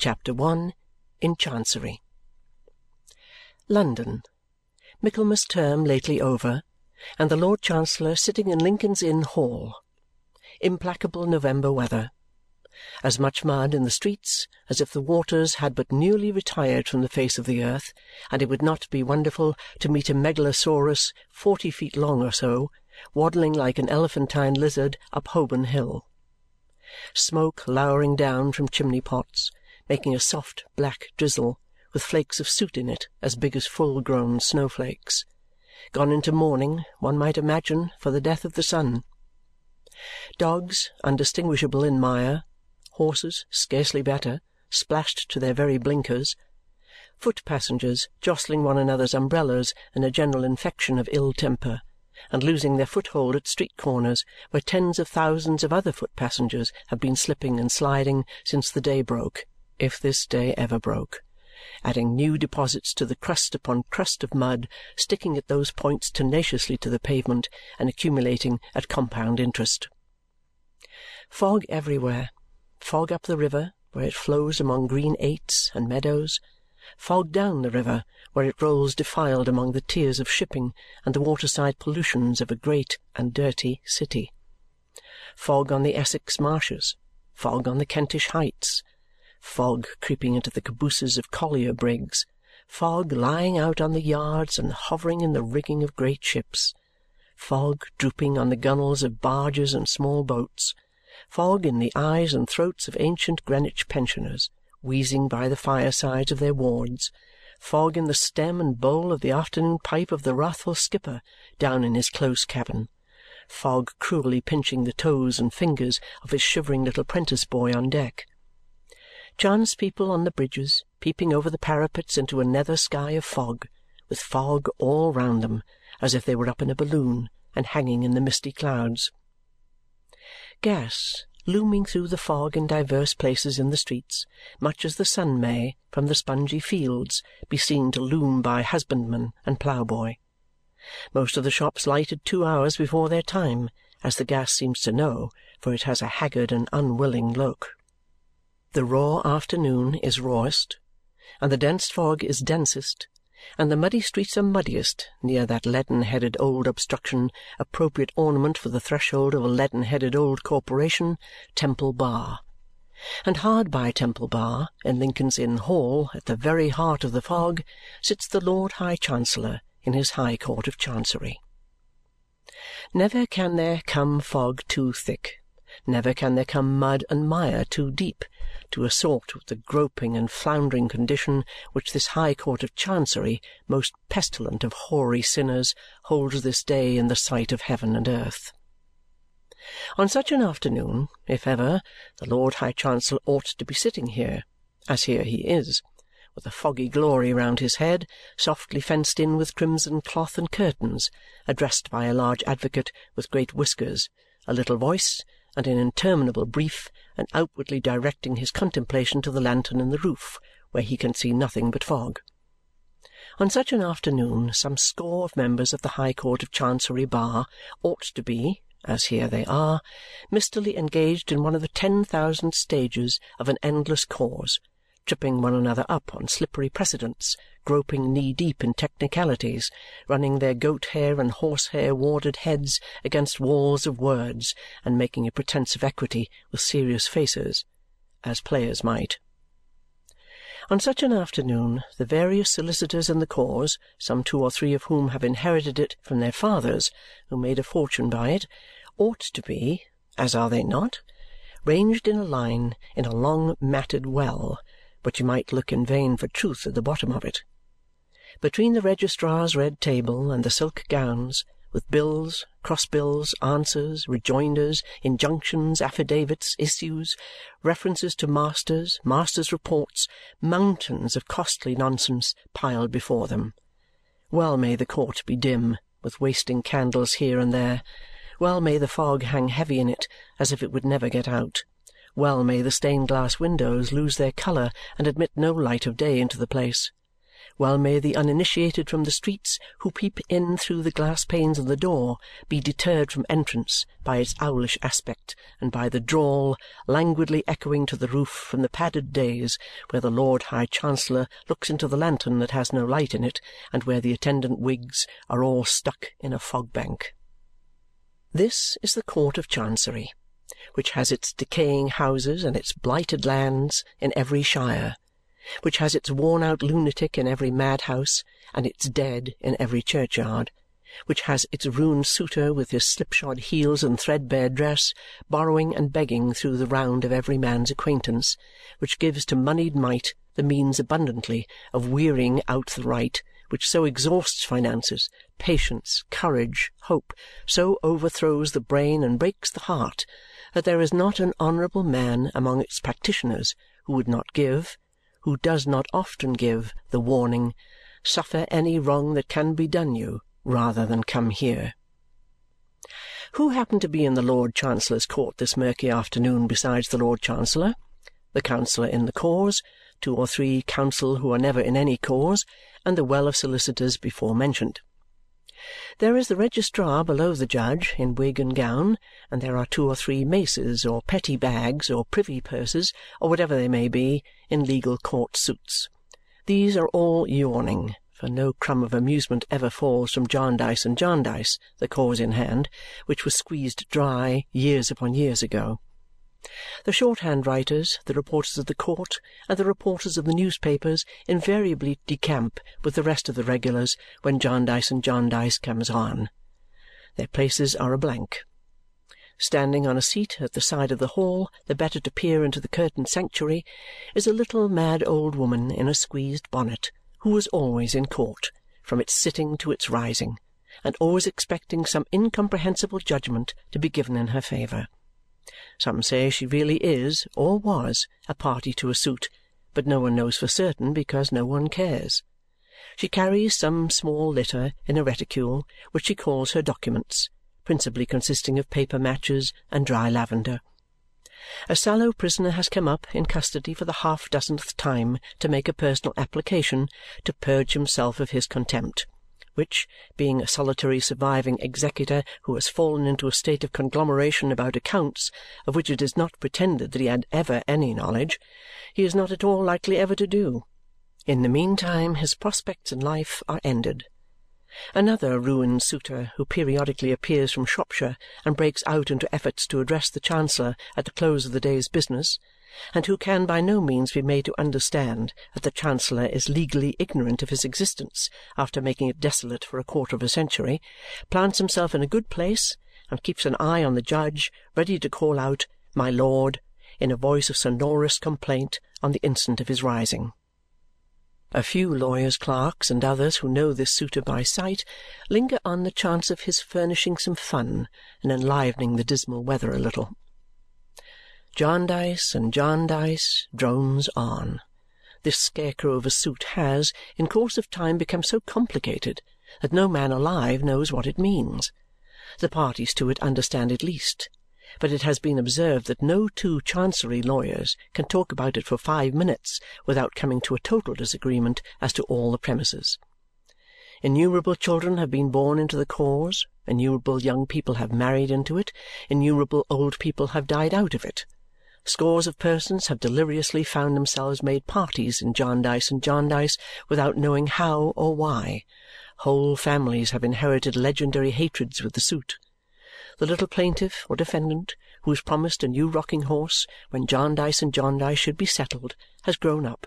Chapter 1 In Chancery London. Michaelmas term lately over, and the Lord Chancellor sitting in Lincoln's Inn Hall. Implacable November weather. As much mud in the streets as if the waters had but newly retired from the face of the earth, and it would not be wonderful to meet a megalosaurus forty feet long or so, waddling like an elephantine lizard up Holborn Hill. Smoke lowering down from chimney-pots, making a soft black drizzle, with flakes of soot in it as big as full-grown snowflakes. Gone into mourning, one might imagine, for the death of the sun. Dogs, undistinguishable in mire horses, scarcely better, splashed to their very blinkers; foot passengers jostling one another's umbrellas in a general infection of ill temper, and losing their foothold at street corners where tens of thousands of other foot passengers have been slipping and sliding since the day broke, if this day ever broke, adding new deposits to the crust upon crust of mud sticking at those points tenaciously to the pavement and accumulating at compound interest. Fog everywhere. Fog up the river where it flows among green aits and meadows, fog down the river where it rolls defiled among the tiers of shipping and the waterside pollutions of a great and dirty city, fog on the Essex marshes, fog on the Kentish heights, fog creeping into the cabooses of collier brigs, fog lying out on the yards and hovering in the rigging of great ships, fog drooping on the gunwales of barges and small boats fog in the eyes and throats of ancient Greenwich pensioners, wheezing by the firesides of their wards, fog in the stem and bowl of the afternoon pipe of the wrathful skipper down in his close cabin, fog cruelly pinching the toes and fingers of his shivering little prentice boy on deck. Chance people on the bridges, peeping over the parapets into a nether sky of fog, with fog all round them, as if they were up in a balloon and hanging in the misty clouds gas looming through the fog in divers places in the streets, much as the sun may, from the spongy fields, be seen to loom by husbandman and ploughboy. Most of the shops lighted two hours before their time, as the gas seems to know, for it has a haggard and unwilling look. The raw afternoon is rawest, and the dense fog is densest, and the muddy streets are muddiest near that leaden-headed old obstruction, appropriate ornament for the threshold of a leaden-headed old corporation, Temple Bar. And hard by Temple Bar, in Lincoln's Inn Hall, at the very heart of the fog, sits the Lord High Chancellor in his High Court of Chancery. Never can there come fog too thick, never can there come mud and mire too deep to assort with the groping and floundering condition which this High Court of Chancery, most pestilent of hoary sinners, holds this day in the sight of heaven and earth. On such an afternoon, if ever, the Lord High Chancellor ought to be sitting here, as here he is, with a foggy glory round his head, softly fenced in with crimson cloth and curtains, addressed by a large advocate with great whiskers, a little voice, and an interminable brief, and outwardly directing his contemplation to the lantern in the roof, where he can see nothing but fog. On such an afternoon some score of members of the High Court of Chancery Bar ought to be, as here they are, mistily engaged in one of the ten thousand stages of an endless cause, tripping one another up on slippery precedents, groping knee-deep in technicalities, running their goat-hair and horse-hair warded heads against walls of words, and making a pretence of equity with serious faces, as players might. On such an afternoon the various solicitors in the cause, some two or three of whom have inherited it from their fathers, who made a fortune by it, ought to be, as are they not, ranged in a line in a long matted well but you might look in vain for truth at the bottom of it. Between the registrar's red table and the silk gowns, with bills, cross-bills, answers, rejoinders, injunctions, affidavits, issues, references to masters, masters' reports, mountains of costly nonsense piled before them. Well may the court be dim, with wasting candles here and there. Well may the fog hang heavy in it, as if it would never get out. Well may the stained glass windows lose their colour and admit no light of day into the place. Well may the uninitiated from the streets who peep in through the glass panes of the door be deterred from entrance by its owlish aspect and by the drawl languidly echoing to the roof from the padded days where the Lord High Chancellor looks into the lantern that has no light in it and where the attendant wigs are all stuck in a fog bank. This is the Court of Chancery, which has its decaying houses and its blighted lands in every shire which has its worn-out lunatic in every madhouse and its dead in every churchyard, which has its ruined suitor with his slipshod heels and threadbare dress borrowing and begging through the round of every man's acquaintance, which gives to moneyed might the means abundantly of wearying out the right, which so exhausts finances, patience, courage, hope, so overthrows the brain and breaks the heart that there is not an honourable man among its practitioners who would not give, who does not often give the warning, "Suffer any wrong that can be done you rather than come here." Who happened to be in the Lord Chancellor's court this murky afternoon besides the Lord Chancellor, the counsellor in the cause, two or three counsel who are never in any cause, and the well of solicitors before mentioned? There is the registrar below the judge, in wig and gown, and there are two or three maces, or petty bags, or privy purses, or whatever they may be, in legal court suits. These are all yawning, for no crumb of amusement ever falls from Jarndyce and Jarndyce, the cause in hand, which was squeezed dry years upon years ago. The shorthand writers, the reporters of the court, and the reporters of the newspapers invariably decamp with the rest of the regulars when Jarndyce and Jarndyce comes on. Their places are a blank. Standing on a seat at the side of the hall, the better to peer into the curtained sanctuary, is a little mad old woman in a squeezed bonnet who is always in court, from its sitting to its rising, and always expecting some incomprehensible judgment to be given in her favour. Some say she really is, or was, a party to a suit, but no one knows for certain because no one cares. She carries some small litter in a reticule which she calls her documents, principally consisting of paper matches and dry lavender. A sallow prisoner has come up, in custody for the half-dozenth time, to make a personal application to purge himself of his contempt which, being a solitary surviving executor who has fallen into a state of conglomeration about accounts of which it is not pretended that he had ever any knowledge, he is not at all likely ever to do. In the meantime his prospects in life are ended. Another ruined suitor who periodically appears from Shropshire and breaks out into efforts to address the Chancellor at the close of the day's business and who can by no means be made to understand that the Chancellor is legally ignorant of his existence after making it desolate for a quarter of a century, plants himself in a good place and keeps an eye on the judge, ready to call out "My Lord!" in a voice of sonorous complaint on the instant of his rising. A few lawyers' clerks and others who know this suitor by sight linger on the chance of his furnishing some fun and enlivening the dismal weather a little. Jarndyce and Jarndyce drones on. This scarecrow of a suit has, in course of time, become so complicated that no man alive knows what it means. The parties to it understand it least, but it has been observed that no two Chancery lawyers can talk about it for five minutes without coming to a total disagreement as to all the premises. Innumerable children have been born into the cause, innumerable young people have married into it, innumerable old people have died out of it. Scores of persons have deliriously found themselves made parties in Jarndyce and Jarndyce without knowing how or why. Whole families have inherited legendary hatreds with the suit. The little plaintiff or defendant who was promised a new rocking horse when Jarndyce and Jarndyce should be settled has grown up,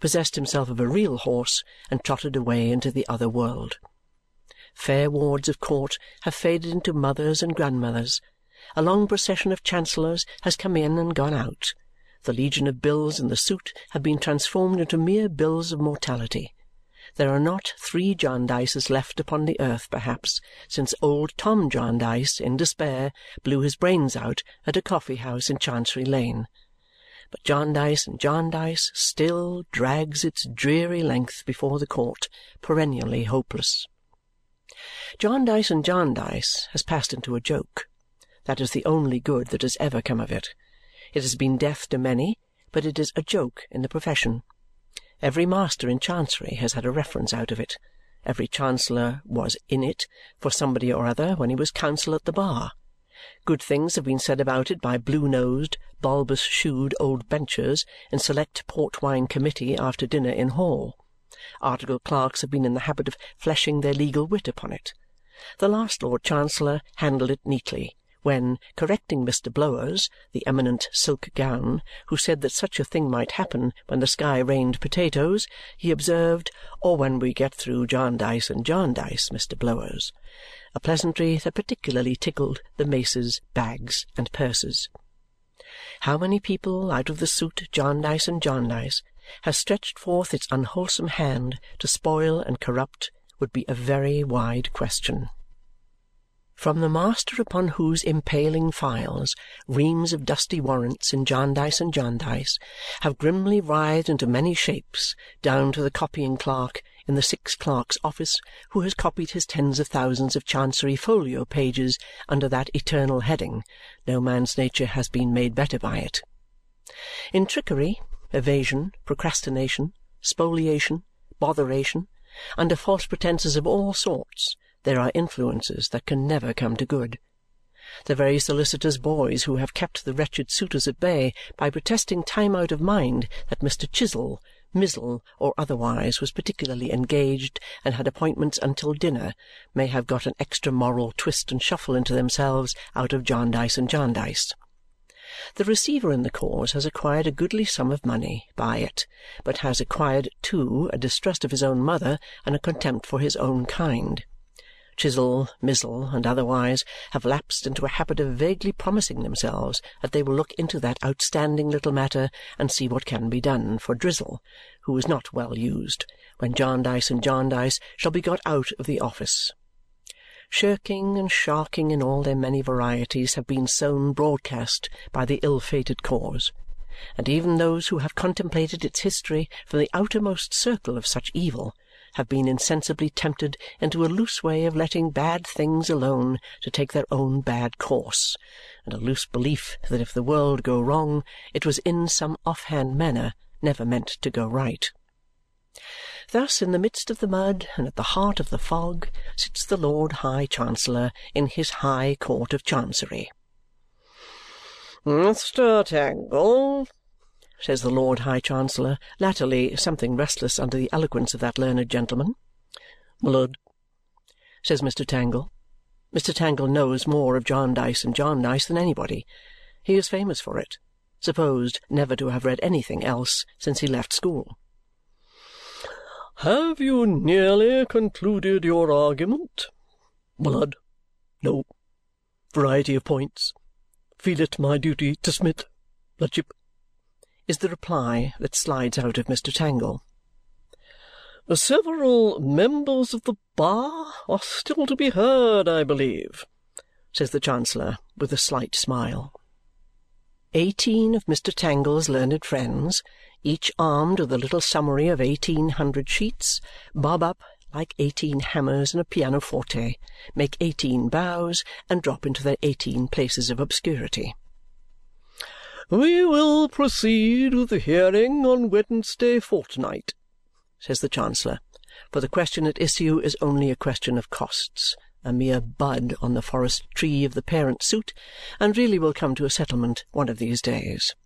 possessed himself of a real horse, and trotted away into the other world. Fair wards of court have faded into mothers and grandmothers a long procession of Chancellors has come in and gone out. The legion of bills in the suit have been transformed into mere bills of mortality. There are not three Jarndyces left upon the earth, perhaps, since old Tom Jarndyce, in despair, blew his brains out at a coffee-house in Chancery Lane. But Jarndyce and Jarndyce still drags its dreary length before the court, perennially hopeless. Jarndyce and Jarndyce has passed into a joke. That is the only good that has ever come of it. It has been death to many, but it is a joke in the profession. Every master in Chancery has had a reference out of it. Every Chancellor was in it for somebody or other when he was counsel at the bar. Good things have been said about it by blue-nosed, bulbous-shoed old benchers in select port wine committee after dinner in hall. Article clerks have been in the habit of fleshing their legal wit upon it. The last Lord Chancellor handled it neatly when, correcting Mr. Blowers, the eminent silk gown, who said that such a thing might happen when the sky rained potatoes, he observed, "Or when we get through Jarndyce and Jarndyce, Mr. Blowers," a pleasantry that particularly tickled the maces, bags, and purses. How many people out of the suit Jarndyce and Jarndyce has stretched forth its unwholesome hand to spoil and corrupt would be a very wide question. From the master upon whose impaling files reams of dusty warrants in Jarndyce and Jarndyce have grimly writhed into many shapes, down to the copying clerk in the Six Clerks' Office who has copied his tens of thousands of Chancery folio pages under that eternal heading, no man's nature has been made better by it. In trickery, evasion, procrastination, spoliation, botheration, under false pretences of all sorts there are influences that can never come to good. The very solicitors' boys who have kept the wretched suitors at bay by protesting time out of mind that Mr. Chizzle, Mizzle, or otherwise was particularly engaged and had appointments until dinner may have got an extra moral twist and shuffle into themselves out of Jarndyce and Jarndyce. The receiver in the cause has acquired a goodly sum of money by it, but has acquired, too, a distrust of his own mother and a contempt for his own kind. Chizzle, Mizzle, and otherwise have lapsed into a habit of vaguely promising themselves that they will look into that outstanding little matter and see what can be done for Drizzle, who is not well used, when Jarndyce and Jarndyce shall be got out of the office. Shirking and sharking in all their many varieties have been sown broadcast by the ill-fated cause, and even those who have contemplated its history from the outermost circle of such evil have been insensibly tempted into a loose way of letting bad things alone to take their own bad course, and a loose belief that if the world go wrong, it was in some off-hand manner never meant to go right. Thus, in the midst of the mud and at the heart of the fog, sits the Lord High Chancellor in his High Court of Chancery. "Mr. Tangle," says the Lord High Chancellor, latterly something restless under the eloquence of that learned gentleman. "Mlud," says Mr. Tangle. Mr. Tangle knows more of Jarndyce and Jarndyce than anybody. He is famous for it, supposed never to have read anything else since he left school. "Have you nearly concluded your argument?" "Mlud. No. Variety of points. Feel it my duty to submit, Ludship is the reply that slides out of Mr. Tangle. "Several members of the bar are still to be heard, I believe," says the Chancellor with a slight smile. Eighteen of Mr. Tangle's learned friends, each armed with a little summary of eighteen hundred sheets, bob up like eighteen hammers in a pianoforte, make eighteen bows, and drop into their eighteen places of obscurity. "We will proceed with the hearing on Wednesday fortnight," says the Chancellor, for the question at issue is only a question of costs, a mere bud on the forest tree of the parent suit, and really will come to a settlement one of these days.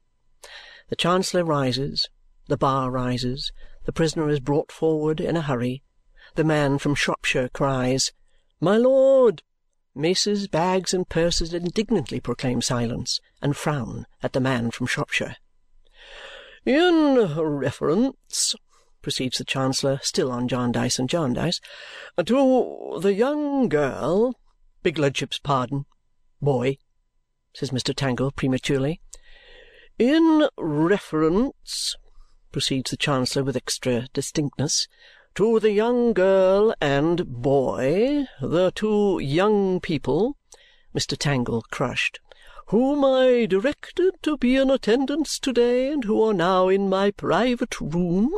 The Chancellor rises, the bar rises, the prisoner is brought forward in a hurry, the man from Shropshire cries, "My lord! Maces, bags, and purses indignantly proclaim silence and frown at the man from Shropshire. "In reference," proceeds the Chancellor, still on Jarndyce and Jarndyce, "to the young girl "Big Ludship's pardon. Boy," says Mr. Tangle prematurely. "In reference," proceeds the Chancellor with extra distinctness to the young girl and boy, the two young people," Mr. Tangle crushed, "whom I directed to be in attendance to-day and who are now in my private room,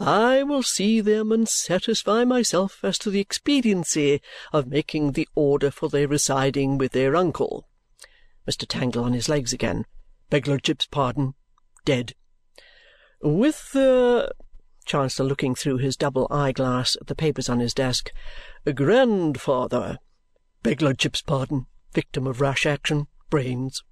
I will see them and satisfy myself as to the expediency of making the order for their residing with their uncle." Mr. Tangle on his legs again. "Beg Lordship's pardon. Dead." "With their Chancellor looking through his double eye-glass at the papers on his desk. "Grandfather. Beg Ludship's pardon. Victim of rash action. Brains."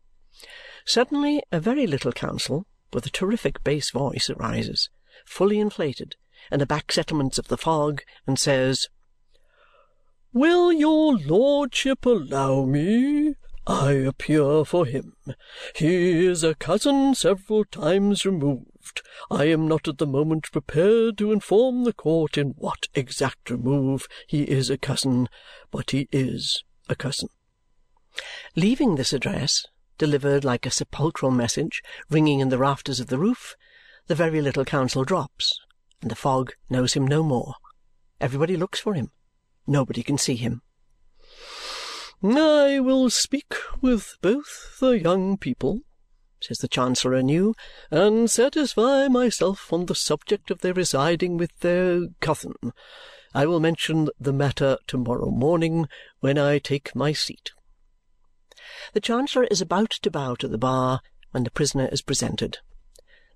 Suddenly a very little counsel, with a terrific bass voice, arises, fully inflated, in the back settlements of the fog, and says, "Will your lordship allow me? I appear for him. He is a cousin several times removed. I am not at the moment prepared to inform the court in what exact remove he is a cousin, but he is a cousin." Leaving this address, delivered like a sepulchral message ringing in the rafters of the roof, the very little counsel drops, and the fog knows him no more. Everybody looks for him. Nobody can see him. "I will speak with both the young people," says the Chancellor anew, "and satisfy myself on the subject of their residing with their cousin. I will mention the matter to-morrow morning when I take my seat." The Chancellor is about to bow to the bar when the prisoner is presented.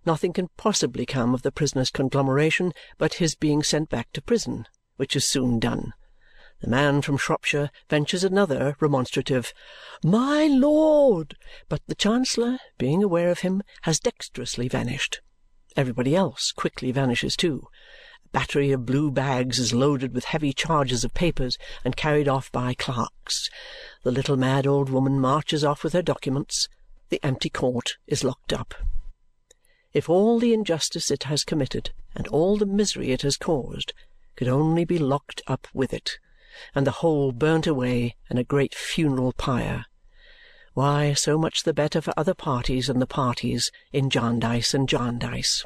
Nothing can possibly come of the prisoner's conglomeration but his being sent back to prison, which is soon done. The man from Shropshire ventures another remonstrative "My lord!" but the Chancellor, being aware of him, has dexterously vanished. Everybody else quickly vanishes too. A battery of blue bags is loaded with heavy charges of papers and carried off by clerks. The little mad old woman marches off with her documents. The empty court is locked up. If all the injustice it has committed and all the misery it has caused could only be locked up with it! And the whole burnt away in a great funeral pyre. Why, so much the better for other parties and the parties in Jarndyce and Jarndyce.